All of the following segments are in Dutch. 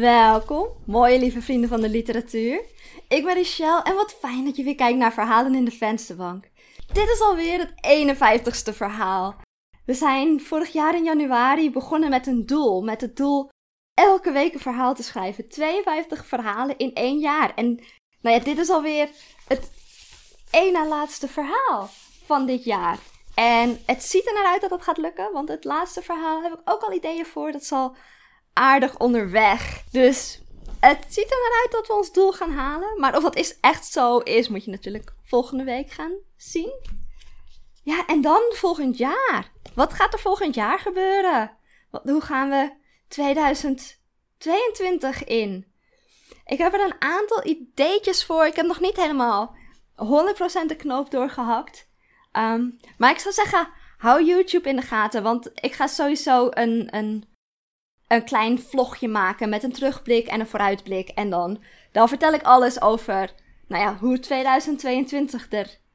Welkom, mooie lieve vrienden van de literatuur. Ik ben Richelle en wat fijn dat je weer kijkt naar Verhalen in de Vensterbank. Dit is alweer het 51ste verhaal. We zijn vorig jaar in januari begonnen met een doel. Met het doel elke week een verhaal te schrijven. 52 verhalen in één jaar. En nou ja, dit is alweer het na laatste verhaal van dit jaar. En het ziet er naar uit dat het gaat lukken, want het laatste verhaal heb ik ook al ideeën voor. Dat zal aardig onderweg. Dus het ziet er naar uit dat we ons doel gaan halen. Maar of dat is echt zo is, moet je natuurlijk volgende week gaan zien. Ja, en dan volgend jaar. Wat gaat er volgend jaar gebeuren? Hoe gaan we 2022 in? Ik heb er een aantal ideetjes voor. Ik heb nog niet helemaal 100% de knoop doorgehakt. Um, maar ik zou zeggen, hou YouTube in de gaten. Want ik ga sowieso een, een een klein vlogje maken met een terugblik en een vooruitblik. En dan, dan vertel ik alles over nou ja, hoe 2022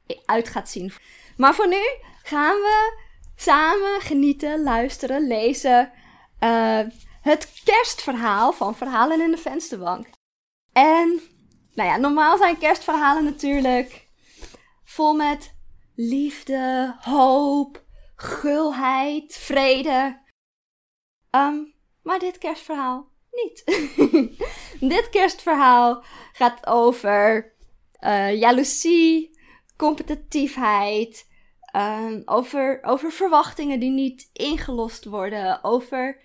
eruit gaat zien. Maar voor nu gaan we samen genieten, luisteren, lezen. Uh, het kerstverhaal van Verhalen in de Vensterbank. En, nou ja, normaal zijn kerstverhalen natuurlijk vol met liefde, hoop, gulheid, vrede. Um, maar dit kerstverhaal niet. dit kerstverhaal gaat over uh, jaloezie, competitiefheid, uh, over, over verwachtingen die niet ingelost worden, over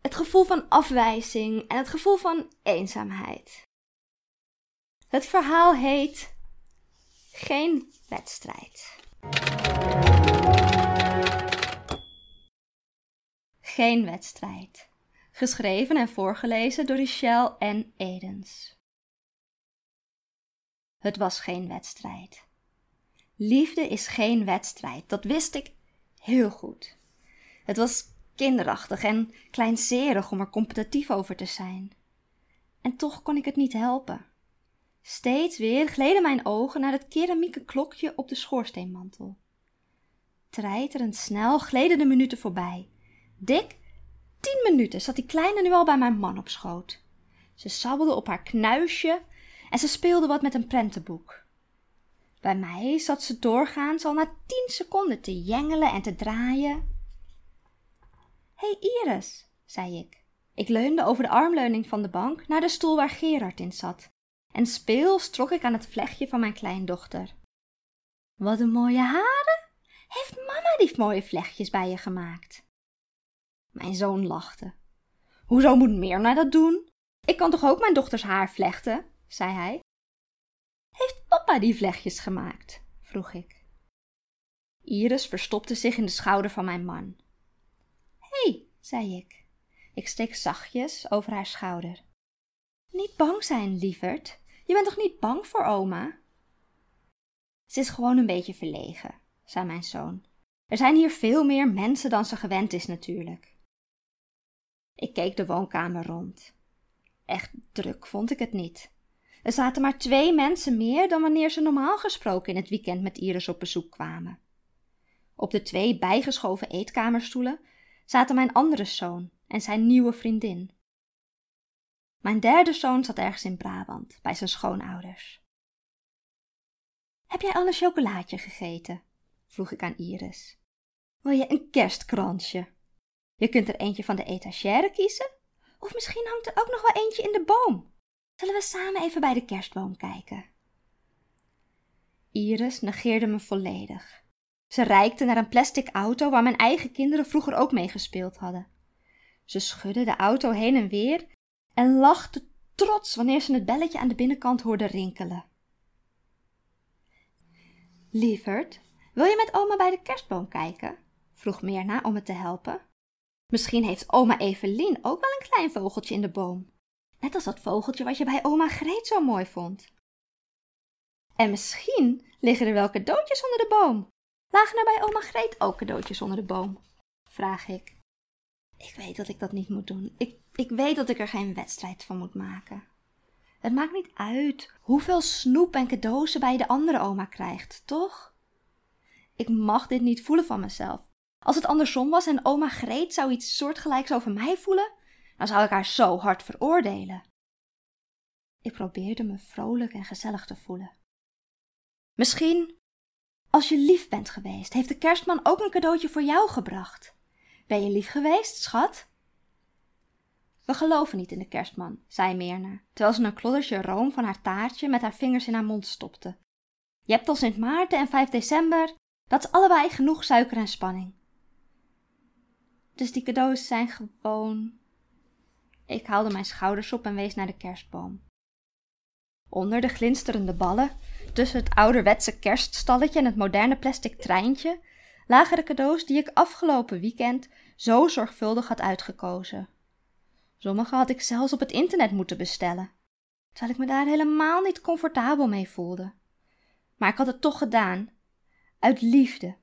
het gevoel van afwijzing en het gevoel van eenzaamheid. Het verhaal heet Geen wedstrijd. Geen wedstrijd geschreven en voorgelezen door Richelle en Edens. Het was geen wedstrijd. Liefde is geen wedstrijd, dat wist ik heel goed. Het was kinderachtig en kleinzerig om er competitief over te zijn. En toch kon ik het niet helpen. Steeds weer gleden mijn ogen naar het keramieke klokje op de schoorsteenmantel. Treiterend snel gleden de minuten voorbij. Dik tien minuten zat die kleine nu al bij mijn man op schoot. Ze sabbelde op haar knuisje en ze speelde wat met een prentenboek. Bij mij zat ze doorgaans al na tien seconden te jengelen en te draaien. Hé hey Iris, zei ik. Ik leunde over de armleuning van de bank naar de stoel waar Gerard in zat. En speels trok ik aan het vlechtje van mijn kleindochter. Wat een mooie haren! Heeft mama die mooie vlechtjes bij je gemaakt? Mijn zoon lachte. Hoezo moet Mirna dat doen? Ik kan toch ook mijn dochters haar vlechten? zei hij. Heeft papa die vlechtjes gemaakt? vroeg ik. Iris verstopte zich in de schouder van mijn man. Hé, hey, zei ik. Ik steek zachtjes over haar schouder. Niet bang zijn, lieverd. Je bent toch niet bang voor oma? Ze is gewoon een beetje verlegen, zei mijn zoon. Er zijn hier veel meer mensen dan ze gewend is natuurlijk. Ik keek de woonkamer rond. Echt druk vond ik het niet. Er zaten maar twee mensen meer dan wanneer ze normaal gesproken in het weekend met Iris op bezoek kwamen. Op de twee bijgeschoven eetkamerstoelen zaten mijn andere zoon en zijn nieuwe vriendin. Mijn derde zoon zat ergens in Brabant, bij zijn schoonouders. Heb jij al een chocolaatje gegeten? vroeg ik aan Iris. Wil je een kerstkransje? Je kunt er eentje van de etagère kiezen, of misschien hangt er ook nog wel eentje in de boom. Zullen we samen even bij de kerstboom kijken? Iris negeerde me volledig. Ze reikte naar een plastic auto waar mijn eigen kinderen vroeger ook mee gespeeld hadden. Ze schudde de auto heen en weer en lachte trots wanneer ze het belletje aan de binnenkant hoorde rinkelen. Lieverd, wil je met oma bij de kerstboom kijken? vroeg Mirna om me te helpen. Misschien heeft oma Evelien ook wel een klein vogeltje in de boom. Net als dat vogeltje wat je bij oma Greet zo mooi vond. En misschien liggen er wel cadeautjes onder de boom. Lagen er bij oma Greet ook cadeautjes onder de boom? Vraag ik. Ik weet dat ik dat niet moet doen. Ik, ik weet dat ik er geen wedstrijd van moet maken. Het maakt niet uit hoeveel snoep en cadeaus bij de andere oma krijgt, toch? Ik mag dit niet voelen van mezelf. Als het andersom was en oma Greet zou iets soortgelijks over mij voelen, dan zou ik haar zo hard veroordelen. Ik probeerde me vrolijk en gezellig te voelen. Misschien, als je lief bent geweest, heeft de kerstman ook een cadeautje voor jou gebracht. Ben je lief geweest, schat? We geloven niet in de kerstman, zei Meerna, terwijl ze een kloddertje room van haar taartje met haar vingers in haar mond stopte. Je hebt al Sint Maarten en 5 december, dat is allebei genoeg suiker en spanning. Dus die cadeaus zijn gewoon. Ik haalde mijn schouders op en wees naar de kerstboom. Onder de glinsterende ballen, tussen het ouderwetse kerststalletje en het moderne plastic treintje, lagen de cadeaus die ik afgelopen weekend zo zorgvuldig had uitgekozen. Sommige had ik zelfs op het internet moeten bestellen, terwijl ik me daar helemaal niet comfortabel mee voelde. Maar ik had het toch gedaan, uit liefde.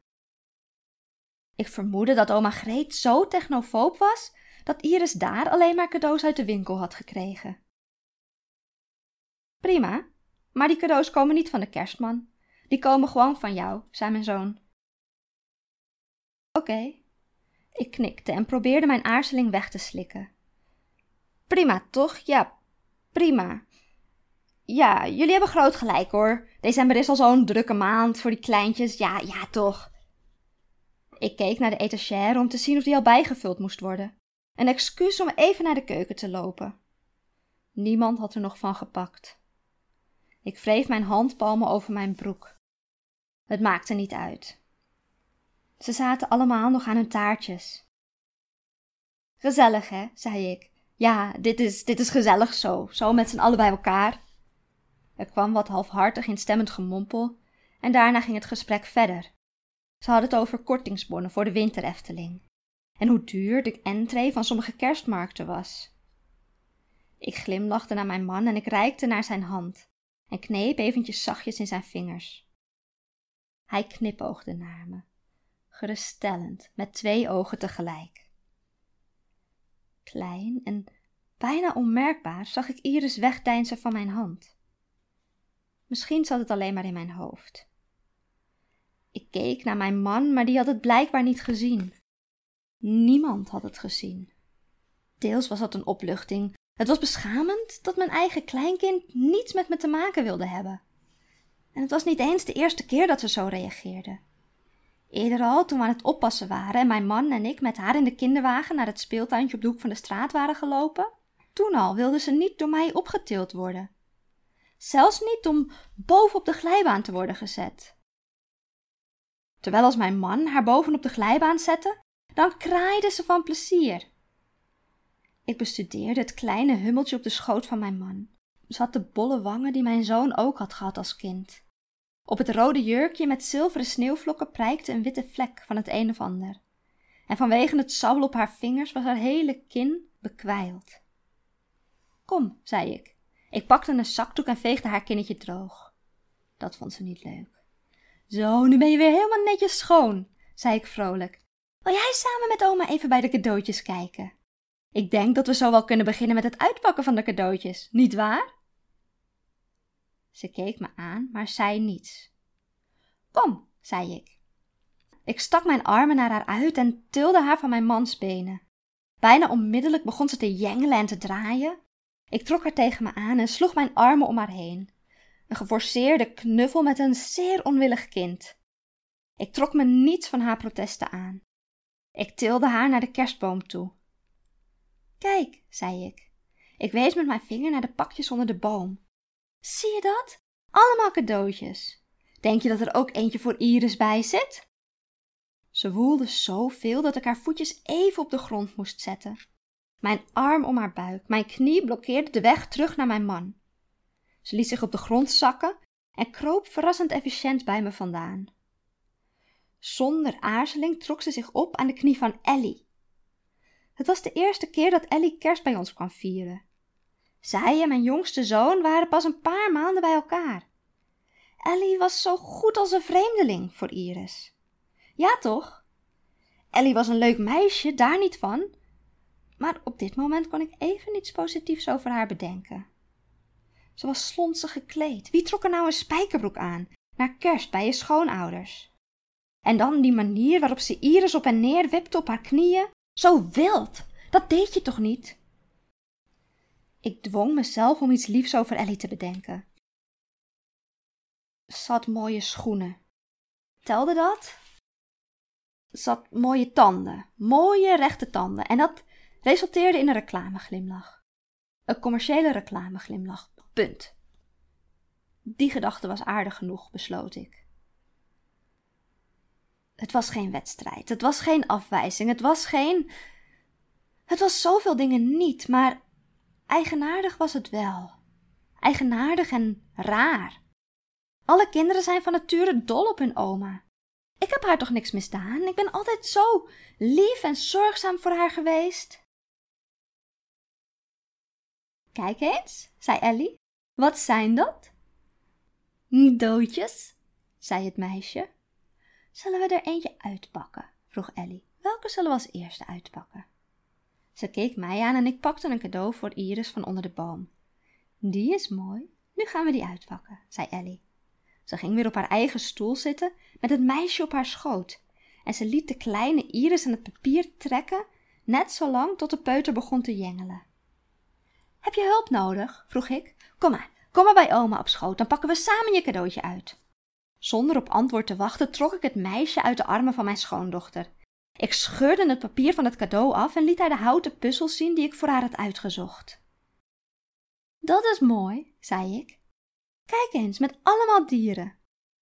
Ik vermoedde dat oma Greet zo technofoob was dat Iris daar alleen maar cadeaus uit de winkel had gekregen. Prima, maar die cadeaus komen niet van de kerstman. Die komen gewoon van jou, zei mijn zoon. Oké. Ik knikte en probeerde mijn aarzeling weg te slikken. Prima, toch? Ja, prima. Ja, jullie hebben groot gelijk hoor. December is al zo'n drukke maand voor die kleintjes. Ja, ja, toch. Ik keek naar de etagère om te zien of die al bijgevuld moest worden. Een excuus om even naar de keuken te lopen. Niemand had er nog van gepakt. Ik wreef mijn handpalmen over mijn broek. Het maakte niet uit. Ze zaten allemaal nog aan hun taartjes. Gezellig, hè? zei ik. Ja, dit is, dit is gezellig zo, zo met z'n allen bij elkaar. Er kwam wat halfhartig instemmend gemompel en daarna ging het gesprek verder. Ze hadden het over kortingsbonnen voor de winterefteling en hoe duur de entree van sommige kerstmarkten was. Ik glimlachte naar mijn man en ik reikte naar zijn hand en kneep eventjes zachtjes in zijn vingers. Hij knipoogde naar me, geruststellend, met twee ogen tegelijk. Klein en bijna onmerkbaar zag ik Iris wegdeinzen van mijn hand. Misschien zat het alleen maar in mijn hoofd. Ik keek naar mijn man, maar die had het blijkbaar niet gezien. Niemand had het gezien. Deels was dat een opluchting. Het was beschamend dat mijn eigen kleinkind niets met me te maken wilde hebben. En het was niet eens de eerste keer dat ze zo reageerde. Eerder al, toen we aan het oppassen waren en mijn man en ik met haar in de kinderwagen naar het speeltuintje op de hoek van de straat waren gelopen, toen al wilde ze niet door mij opgetild worden. Zelfs niet om boven op de glijbaan te worden gezet. Terwijl als mijn man haar boven op de glijbaan zette, dan kraaide ze van plezier. Ik bestudeerde het kleine hummeltje op de schoot van mijn man. Ze had de bolle wangen die mijn zoon ook had gehad als kind. Op het rode jurkje met zilveren sneeuwvlokken prijkte een witte vlek van het een of ander. En vanwege het sabbel op haar vingers was haar hele kin bekwijld. Kom, zei ik. Ik pakte een zakdoek en veegde haar kinnetje droog. Dat vond ze niet leuk. Zo, nu ben je weer helemaal netjes schoon, zei ik vrolijk. Wil jij samen met oma even bij de cadeautjes kijken? Ik denk dat we zo wel kunnen beginnen met het uitpakken van de cadeautjes, niet waar? Ze keek me aan, maar zei niets. Kom, zei ik. Ik stak mijn armen naar haar uit en tilde haar van mijn mans benen. Bijna onmiddellijk begon ze te jengelen en te draaien. Ik trok haar tegen me aan en sloeg mijn armen om haar heen. Een geforceerde knuffel met een zeer onwillig kind. Ik trok me niets van haar protesten aan. Ik tilde haar naar de kerstboom toe. Kijk, zei ik. Ik wees met mijn vinger naar de pakjes onder de boom. Zie je dat? Allemaal cadeautjes. Denk je dat er ook eentje voor Iris bij zit? Ze woelde zoveel dat ik haar voetjes even op de grond moest zetten. Mijn arm om haar buik, mijn knie blokkeerde de weg terug naar mijn man. Ze liet zich op de grond zakken en kroop verrassend efficiënt bij me vandaan. Zonder aarzeling trok ze zich op aan de knie van Ellie. Het was de eerste keer dat Ellie kerst bij ons kwam vieren. Zij en mijn jongste zoon waren pas een paar maanden bij elkaar. Ellie was zo goed als een vreemdeling voor Iris. Ja, toch? Ellie was een leuk meisje, daar niet van. Maar op dit moment kon ik even niets positiefs over haar bedenken. Ze was slonsig gekleed. Wie trok er nou een spijkerbroek aan? Naar kerst bij je schoonouders. En dan die manier waarop ze Iris op en neer wipte op haar knieën. Zo wild. Dat deed je toch niet? Ik dwong mezelf om iets liefs over Ellie te bedenken. Ze had mooie schoenen. Telde dat? Ze had mooie tanden, mooie rechte tanden. En dat resulteerde in een reclameglimlach. Een commerciële reclameglimlach. Punt. Die gedachte was aardig genoeg, besloot ik. Het was geen wedstrijd, het was geen afwijzing, het was geen. Het was zoveel dingen niet, maar eigenaardig was het wel. Eigenaardig en raar. Alle kinderen zijn van nature dol op hun oma. Ik heb haar toch niks misdaan? Ik ben altijd zo lief en zorgzaam voor haar geweest. Kijk eens, zei Ellie. Wat zijn dat? Doodjes, zei het meisje. Zullen we er eentje uitpakken? vroeg Ellie. Welke zullen we als eerste uitpakken? Ze keek mij aan en ik pakte een cadeau voor Iris van onder de boom. Die is mooi. Nu gaan we die uitpakken, zei Ellie. Ze ging weer op haar eigen stoel zitten met het meisje op haar schoot. En ze liet de kleine Iris aan het papier trekken, net zolang tot de peuter begon te jengelen. Heb je hulp nodig? vroeg ik. Kom maar, kom maar bij oma op schoot, dan pakken we samen je cadeautje uit. Zonder op antwoord te wachten trok ik het meisje uit de armen van mijn schoondochter. Ik scheurde het papier van het cadeau af en liet haar de houten puzzels zien die ik voor haar had uitgezocht. Dat is mooi, zei ik. Kijk eens, met allemaal dieren.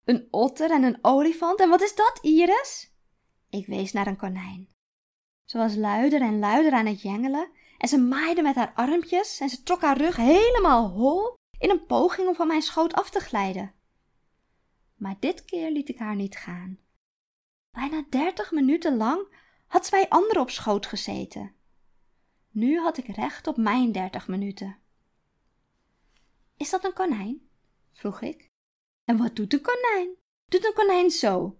Een otter en een olifant. En wat is dat, Iris? Ik wees naar een konijn. Ze was luider en luider aan het jengelen en ze maaide met haar armpjes en ze trok haar rug helemaal hol in een poging om van mijn schoot af te glijden. Maar dit keer liet ik haar niet gaan. Bijna dertig minuten lang had ze bij anderen op schoot gezeten. Nu had ik recht op mijn dertig minuten. Is dat een konijn? vroeg ik. En wat doet een konijn? Doet een konijn zo?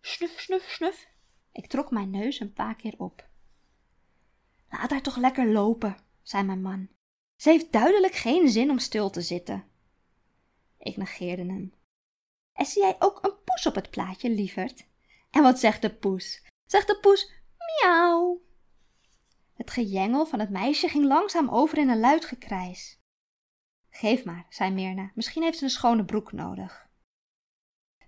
Snuf, snuf, snuf. Ik trok mijn neus een paar keer op. Laat haar toch lekker lopen, zei mijn man. Ze heeft duidelijk geen zin om stil te zitten. Ik negeerde hem. En zie jij ook een poes op het plaatje, lieverd? En wat zegt de poes? Zegt de poes miauw. Het gejengel van het meisje ging langzaam over in een luid gekrijs. Geef maar, zei Mirna. Misschien heeft ze een schone broek nodig.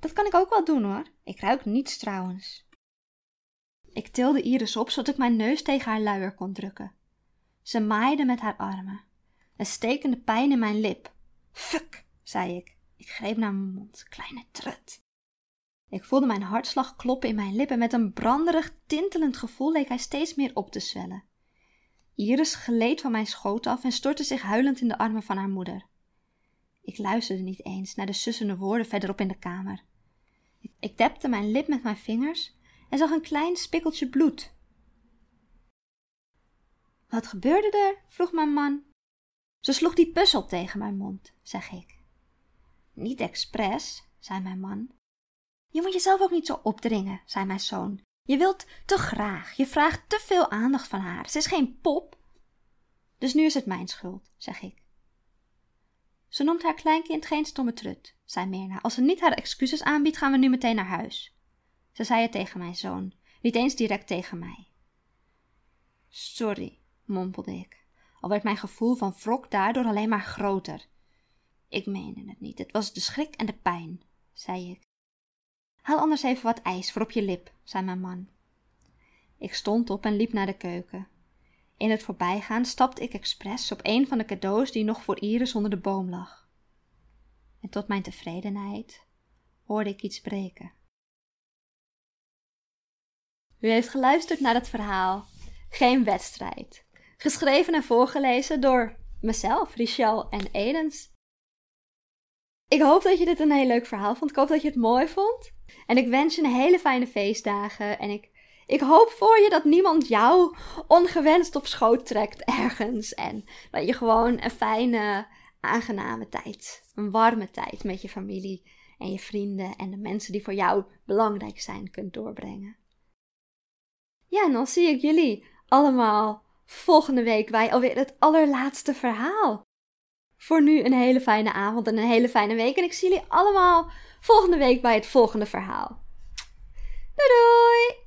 Dat kan ik ook wel doen hoor. Ik ruik niets trouwens. Ik tilde Iris op zodat ik mijn neus tegen haar luier kon drukken. Ze maaide met haar armen. Een stekende pijn in mijn lip. Fuck, zei ik. Ik greep naar mijn mond. Kleine trut. Ik voelde mijn hartslag kloppen in mijn lippen. Met een branderig, tintelend gevoel leek hij steeds meer op te zwellen. Iris gleed van mijn schoot af en stortte zich huilend in de armen van haar moeder. Ik luisterde niet eens naar de sussende woorden verderop in de kamer. Ik, tepte mijn lip met mijn vingers en zag een klein spikkeltje bloed. Wat gebeurde er? vroeg mijn man. Ze sloeg die puzzel tegen mijn mond, zeg ik. Niet expres, zei mijn man. Je moet jezelf ook niet zo opdringen, zei mijn zoon. Je wilt te graag, je vraagt te veel aandacht van haar. Ze is geen pop. Dus nu is het mijn schuld, zeg ik. Ze noemt haar kleinkind geen stomme trut, zei Mirna. Als ze niet haar excuses aanbiedt, gaan we nu meteen naar huis. Ze zei het tegen mijn zoon, niet eens direct tegen mij. Sorry, mompelde ik, al werd mijn gevoel van wrok daardoor alleen maar groter. Ik meende het niet, het was de schrik en de pijn, zei ik. Haal anders even wat ijs voor op je lip, zei mijn man. Ik stond op en liep naar de keuken. In het voorbijgaan stapte ik expres op een van de cadeaus die nog voor Iris onder de boom lag. En tot mijn tevredenheid hoorde ik iets breken. U heeft geluisterd naar het verhaal Geen wedstrijd, geschreven en voorgelezen door mezelf, Richel en Edens. Ik hoop dat je dit een heel leuk verhaal vond. Ik hoop dat je het mooi vond. En ik wens je een hele fijne feestdagen. En ik, ik hoop voor je dat niemand jou ongewenst op schoot trekt ergens. En dat je gewoon een fijne, aangename tijd, een warme tijd met je familie en je vrienden en de mensen die voor jou belangrijk zijn kunt doorbrengen. Ja, en dan zie ik jullie allemaal volgende week bij alweer het allerlaatste verhaal. Voor nu een hele fijne avond en een hele fijne week. En ik zie jullie allemaal volgende week bij het volgende verhaal. Doei doei!